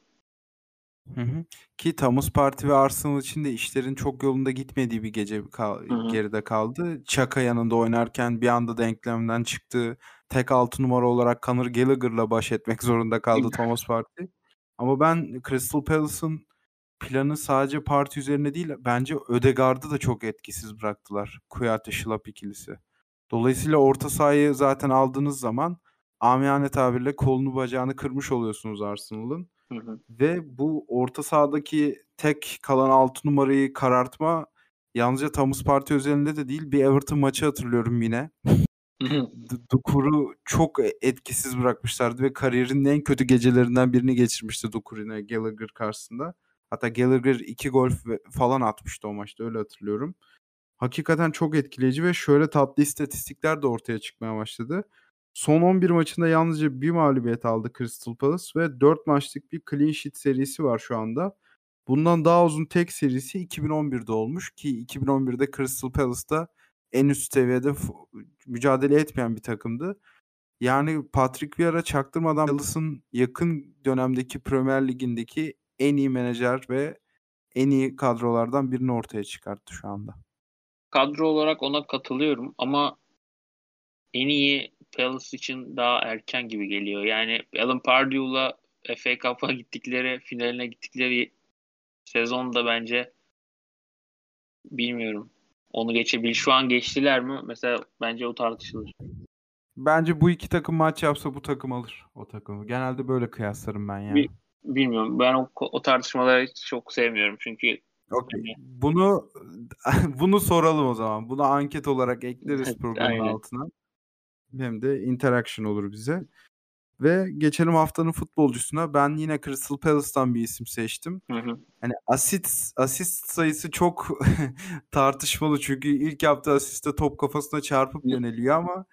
Hı hı. Ki Thomas Partey ve Arsenal için de işlerin çok yolunda gitmediği bir gece kal- Hı hı. geride kaldı. Chaka yanında oynarken bir anda denklemden çıktı. Tek altı numara olarak Conor Gallagher'la baş etmek zorunda kaldı Thomas Partey. Ama ben Crystal Palace'ın planı sadece Partey üzerine değil bence Ödegaard'ı da çok etkisiz bıraktılar. Kuyate Şılap ikilisi. Dolayısıyla orta sahayı zaten aldığınız zaman amiyane tabirle kolunu bacağını kırmış oluyorsunuz Arsenal'ın. Hı hı. Ve bu orta sahadaki tek kalan 6 numarayı karartma yalnızca Thomas Partey özelinde de değil bir Everton maçı hatırlıyorum yine. Dukur'u çok etkisiz bırakmışlardı ve kariyerinin en kötü gecelerinden birini geçirmişti Dukur yine Gallagher karşısında. Hatta Gallagher iki gol ve- falan atmıştı o maçta öyle hatırlıyorum. Hakikaten çok etkileyici ve şöyle tatlı istatistikler de ortaya çıkmaya başladı. Son 11 maçında yalnızca bir mağlubiyet aldı Crystal Palace ve 4 maçlık bir clean sheet serisi var şu anda. Bundan daha uzun tek serisi 2011'de olmuş ki 2011'de Crystal Palace'da en üst seviyede mücadele etmeyen bir takımdı. Yani Patrick Vieira çaktırmadan Palace'ın yakın dönemdeki Premier Lig'indeki en iyi menajer ve en iyi kadrolardan birini ortaya çıkarttı şu anda. Kadro olarak ona katılıyorum ama en iyi Palace için daha erken gibi geliyor. Yani Alan Pardew'la FA Cup'a gittikleri, finaline gittikleri sezonda bence bilmiyorum. Onu geçebilir. Şu an geçtiler mi? Mesela bence o tartışılır. Bence bu iki takım maç yapsa bu takım alır o takımı. Genelde böyle kıyaslarım ben yani. Bir- bilmiyorum. Ben o, o tartışmaları hiç çok sevmiyorum. Çünkü Okey. hani Bunu bunu soralım o zaman. Bunu anket olarak ekleriz evet, programın aynen. altına. Hem de interaction olur bize. Ve geçelim haftanın futbolcusuna. Ben yine Crystal Palace'tan bir isim seçtim. Hı hı. Hani asist asist sayısı çok tartışmalı çünkü ilk yaptığı asiste top kafasına çarpıp yöneliyor ama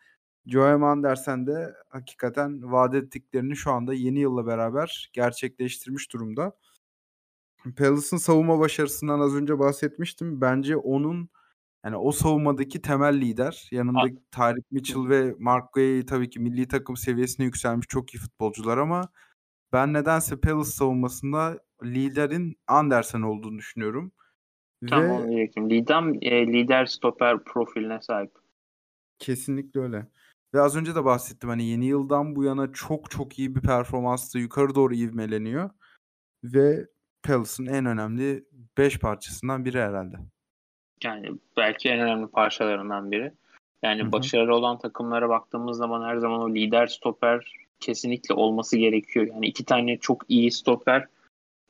Joe Andersen de hakikaten vaat ettiklerini şu anda yeni yılla beraber gerçekleştirmiş durumda. Palace'ın savunma başarısından az önce bahsetmiştim. Bence onun yani o savunmadaki temel lider. Yanında A- Tyreek Mitchell ve Mark Guay tabii ki milli takım seviyesine yükselmiş çok iyi futbolcular ama ben nedense Palace savunmasında liderin Andersen olduğunu düşünüyorum. Tam onu diyecektim. Lider, e, lider stoper profiline sahip. kesinlikle öyle. Ve az önce de bahsettim hani yeni yıldan bu yana çok çok iyi bir performansla yukarı doğru ivmeleniyor. Ve Palace'ın en önemli 5 parçasından biri herhalde. Yani belki en önemli parçalarından biri. Yani Hı hı. başarılı olan takımlara baktığımız zaman her zaman o lider stoper kesinlikle olması gerekiyor. Yani iki tane çok iyi stoper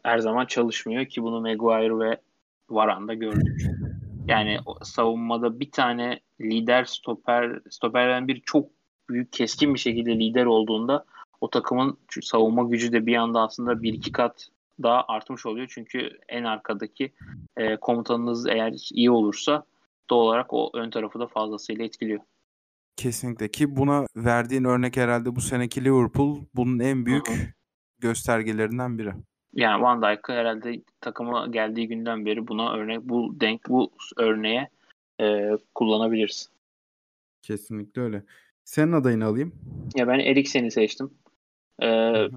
her zaman çalışmıyor ki bunu Maguire ve Varane gördük. Yani savunmada bir tane lider stoper stoperden biri çok büyük keskin bir şekilde lider olduğunda o takımın savunma gücü de bir anda aslında bir iki kat daha artmış oluyor. Çünkü en arkadaki e, komutanınız eğer iyi olursa doğal olarak o ön tarafı da fazlasıyla etkiliyor. Kesinlikle ki buna verdiğin örnek herhalde bu seneki Liverpool bunun en büyük Hı hı. göstergelerinden biri. Yani Van Dijk'ı herhalde takıma geldiği günden beri buna örnek bu denk bu örneğe e, kullanabiliriz. Kesinlikle öyle. Senin adayını alayım. Ya ben Eriksen'i seçtim. E, hı.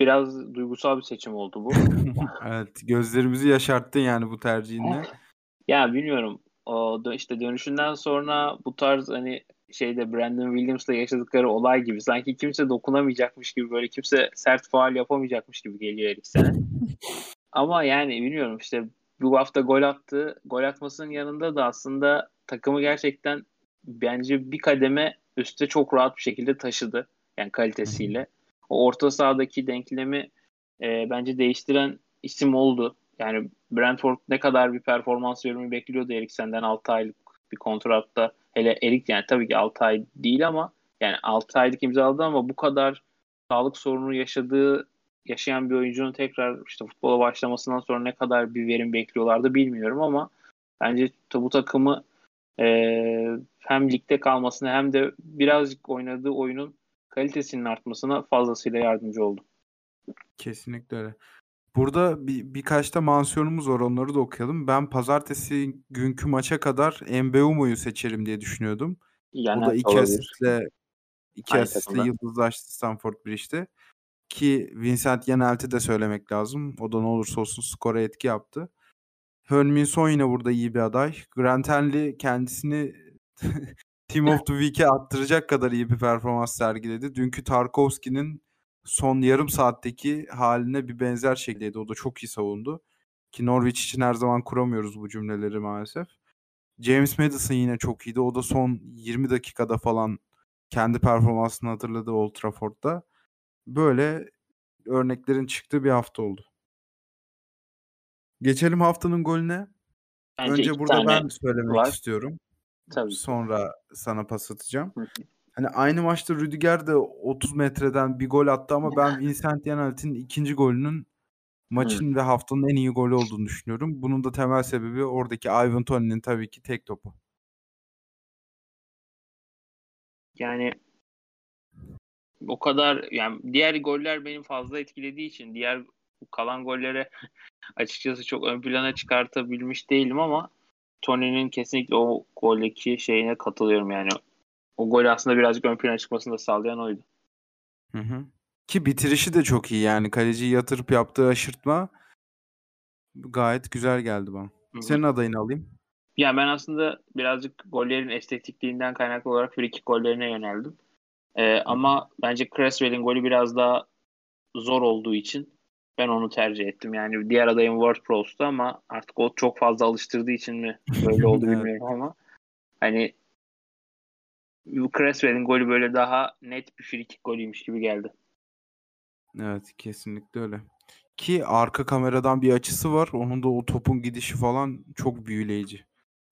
biraz duygusal bir seçim oldu bu. evet, gözlerimizi yaşarttın yani bu tercihinle. Ya bilmiyorum. O işte dönüşünden sonra bu tarz hani şeyde Brandon Williams'la yaşadıkları olay gibi sanki kimse dokunamayacakmış gibi böyle kimse sert faal yapamayacakmış gibi geliyor Eriksen'e. Ama yani bilmiyorum işte bu hafta gol attı. Gol atmasının yanında da aslında takımı gerçekten bence bir kademe üstte çok rahat bir şekilde taşıdı. Yani kalitesiyle. O orta sahadaki denklemi e, bence değiştiren isim oldu. Yani Brentford ne kadar bir performans verimi bekliyordu Eriksen'den 6 aylık bir kontratta. Hele Erik yani tabii ki 6 ay değil ama yani 6 aylık imzaladı ama bu kadar sağlık sorunu yaşadığı yaşayan bir oyuncunun tekrar işte futbola başlamasından sonra ne kadar bir verim bekliyorlardı bilmiyorum ama bence bu takımı e, hem ligde kalmasına hem de birazcık oynadığı oyunun kalitesinin artmasına fazlasıyla yardımcı oldu. Kesinlikle öyle. Burada bir, birkaç da mansiyonumuz var onları da okuyalım. Ben pazartesi günkü maça kadar Mbeumo'yu seçerim diye düşünüyordum. Yani o da iki olabilir. asistle iki Aynı asistle takımda. yıldızlaştı Stamford Bridge'de. Ki Vincent Yanelt'i de söylemek lazım. O da ne olursa olsun skora etki yaptı. Heung-min Son yine burada iyi bir aday. Grant Henley kendisini Team of the Week'e attıracak kadar iyi bir performans sergiledi. Dünkü Tarkovski'nin son yarım saatteki haline bir benzer şekildeydi. O da çok iyi savundu. Ki Norwich için her zaman kuramıyoruz bu cümleleri maalesef. James Madison yine çok iyiydi. O da son 20 dakikada falan kendi performansını hatırladı Old Trafford'da. Böyle örneklerin çıktığı bir hafta oldu. Geçelim haftanın golüne. Bence Önce burada ben söylemek var. istiyorum. Tabii. Sonra sana pas atacağım. Hı hı. Hani aynı maçta Rüdiger de 30 metreden bir gol attı ama ben Vincent Janelt'in ikinci golünün maçın ve haftanın en iyi golü olduğunu düşünüyorum. Bunun da temel sebebi oradaki Ivan Toney'nin tabii ki tek topu. Yani o kadar yani diğer goller benim fazla etkilediği için diğer kalan gollere açıkçası çok ön plana çıkartabilmiş değilim ama Tony'nin kesinlikle o goldeki şeyine katılıyorum yani. O gol aslında birazcık ön plana çıkmasını da sağlayan oydu. Hı hı. Ki bitirişi de çok iyi yani kaleciyi yatırıp yaptığı aşırtma gayet güzel geldi bana. Hı hı. Senin adayını alayım. Ya ben aslında birazcık gollerin estetikliğinden kaynaklı olarak free kick gollerine yöneldim. Ee, ama bence Cresswell'in golü biraz daha zor olduğu için ben onu tercih ettim. Yani diğer adayım Ward Prowse'tu ama artık o çok fazla alıştırdığı için mi böyle oldu bilmiyorum ama hani Cresswell'in golü böyle daha net bir free kick golüymüş gibi geldi. Evet kesinlikle öyle. Ki arka kameradan bir açısı var. Onun da o topun gidişi falan çok büyüleyici.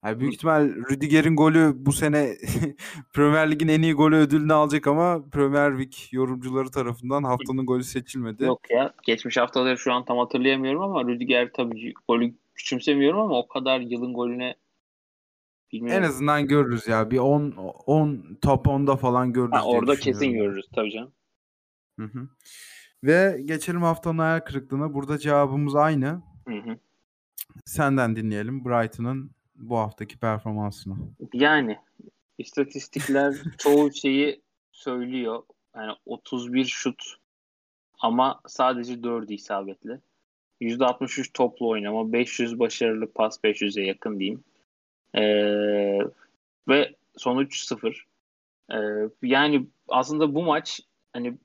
Yani büyük ihtimal Rüdiger'in golü bu sene Premier Lig'in en iyi golü ödülünü alacak ama Premier Lig yorumcuları tarafından haftanın golü seçilmedi. Yok ya. Geçmiş haftaları şu an tam hatırlayamıyorum ama Rüdiger tabii golü küçümsemiyorum ama o kadar yılın golüne bilmiyorum. En azından görürüz ya. Bir 10 10 top 10'da falan görürüz Ha, orada kesin görürüz tabii canım. Hı hı. Ve geçelim haftanın hayal kırıklığına. Burada cevabımız aynı. Hı hı. Senden dinleyelim Brighton'ın bu haftaki performansını. Yani istatistikler çoğu şeyi söylüyor. Yani 31 şut ama sadece 4'ü isabetli. %63 toplu oynama, 500 başarılı pas 500'e yakın diyeyim. Ee, ve sonuç 0. Ee, yani aslında bu maç hani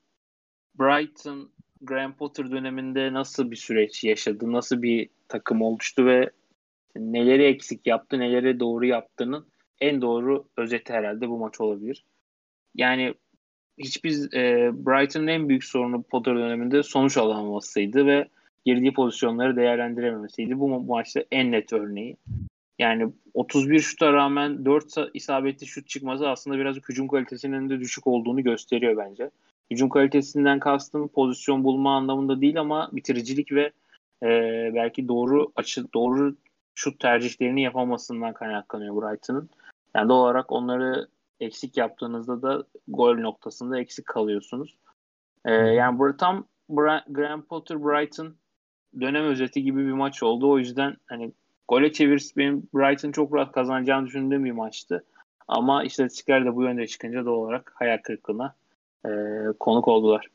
Brighton Graham Potter döneminde nasıl bir süreç yaşadı, nasıl bir takım oluştu ve neleri eksik yaptı, neleri doğru yaptığının en doğru özeti herhalde bu maç olabilir. Yani hiçbir e, Brighton'ın en büyük sorunu Potter döneminde sonuç alamamasıydı ve girdiği pozisyonları değerlendirememesiydi. Bu maçta en net örneği. Yani 31 şuta rağmen 4 isabetli şut çıkması aslında biraz hücum kalitesinin de düşük olduğunu gösteriyor bence. Hücum kalitesinden kastım pozisyon bulma anlamında değil ama bitiricilik ve e, belki doğru açı doğru şut tercihlerini yapamasından kaynaklanıyor Brighton'ın. Yani doğal olarak onları eksik yaptığınızda da gol noktasında eksik kalıyorsunuz. Ee, yani bu tam Bra- Graham Potter Brighton dönem özeti gibi bir maç oldu. O yüzden hani gole çevirse benim Brighton çok rahat kazanacağını düşündüğüm bir maçtı. Ama istatistikler de bu yönde çıkınca doğal olarak hayal kırıklığına e, konuk oldular.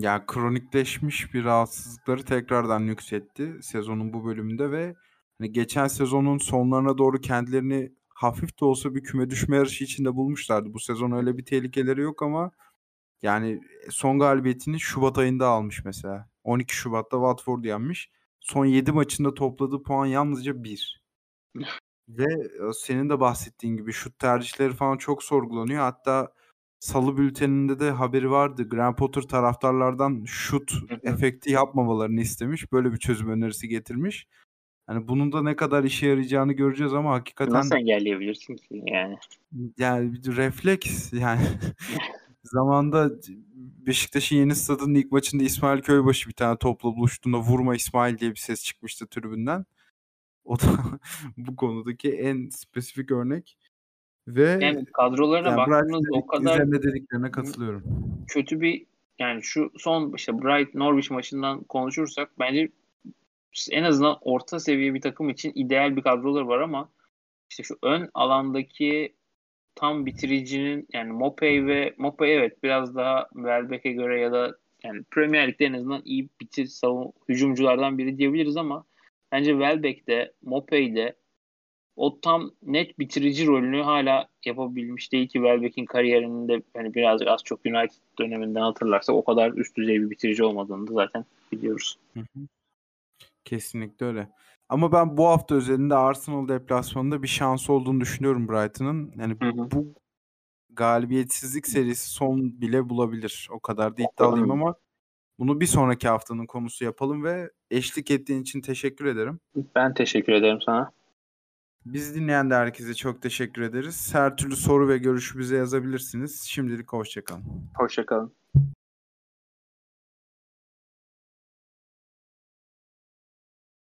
ya kronikleşmiş bir rahatsızlıkları tekrardan yükseltti sezonun bu bölümünde ve hani geçen sezonun sonlarına doğru kendilerini hafif de olsa bir küme düşme yarışı içinde bulmuşlardı. Bu sezon öyle bir tehlikeleri yok ama yani son galibiyetini Şubat ayında almış mesela. 12 Şubat'ta Watford yenmiş. Son 7 maçında topladığı puan yalnızca 1. Ve senin de bahsettiğin gibi şut tercihleri falan çok sorgulanıyor. Hatta Salı bülteninde de haberi vardı. Graham Potter taraftarlardan şut efekti yapmamalarını istemiş. Böyle bir çözüm önerisi getirmiş. Hani bunun da ne kadar işe yarayacağını göreceğiz ama hakikaten Nasıl engelleyebilirsin ki yani? yani bir refleks yani zamanda Beşiktaş'ın yeni stadının ilk maçında İsmail Köybaşı bir tane topla buluştuğunda vurma İsmail diye bir ses çıkmıştı tribünden. O da bu konudaki en spesifik örnek. Ve Yani kadrolarına yani Brighton'ın o kadar dediklerine katılıyorum. kötü bir yani şu son işte Bright Norwich maçından konuşursak bence en azından orta seviye bir takım için ideal bir kadroları var ama işte şu ön alandaki tam bitiricinin yani Mopey ve Mopey evet biraz daha Welbeck'e göre ya da yani Premier Lig'de en azından iyi bitir savun hücumculardan biri diyebiliriz ama bence Welbeck'te Mopey'de o tam net bitirici rolünü hala yapabilmiş değil ki Welbeck'in kariyerinde hani birazcık az çok United döneminden hatırlarsak o kadar üst düzey bir bitirici olmadığını da zaten biliyoruz. Hı hı. Kesinlikle öyle. Ama ben bu hafta özelinde Arsenal deplasmanında bir şans olduğunu düşünüyorum Brighton'ın. Yani Hı hı. bu galibiyetsizlik serisi son bile bulabilir. O kadar da iddialıyım ama bunu bir sonraki haftanın konusu yapalım ve eşlik ettiğin için teşekkür ederim. Ben teşekkür ederim sana. Biz dinleyen de herkese çok teşekkür ederiz. Her türlü soru ve görüşü bize yazabilirsiniz. Şimdilik hoşçakalın. Hoşçakalın.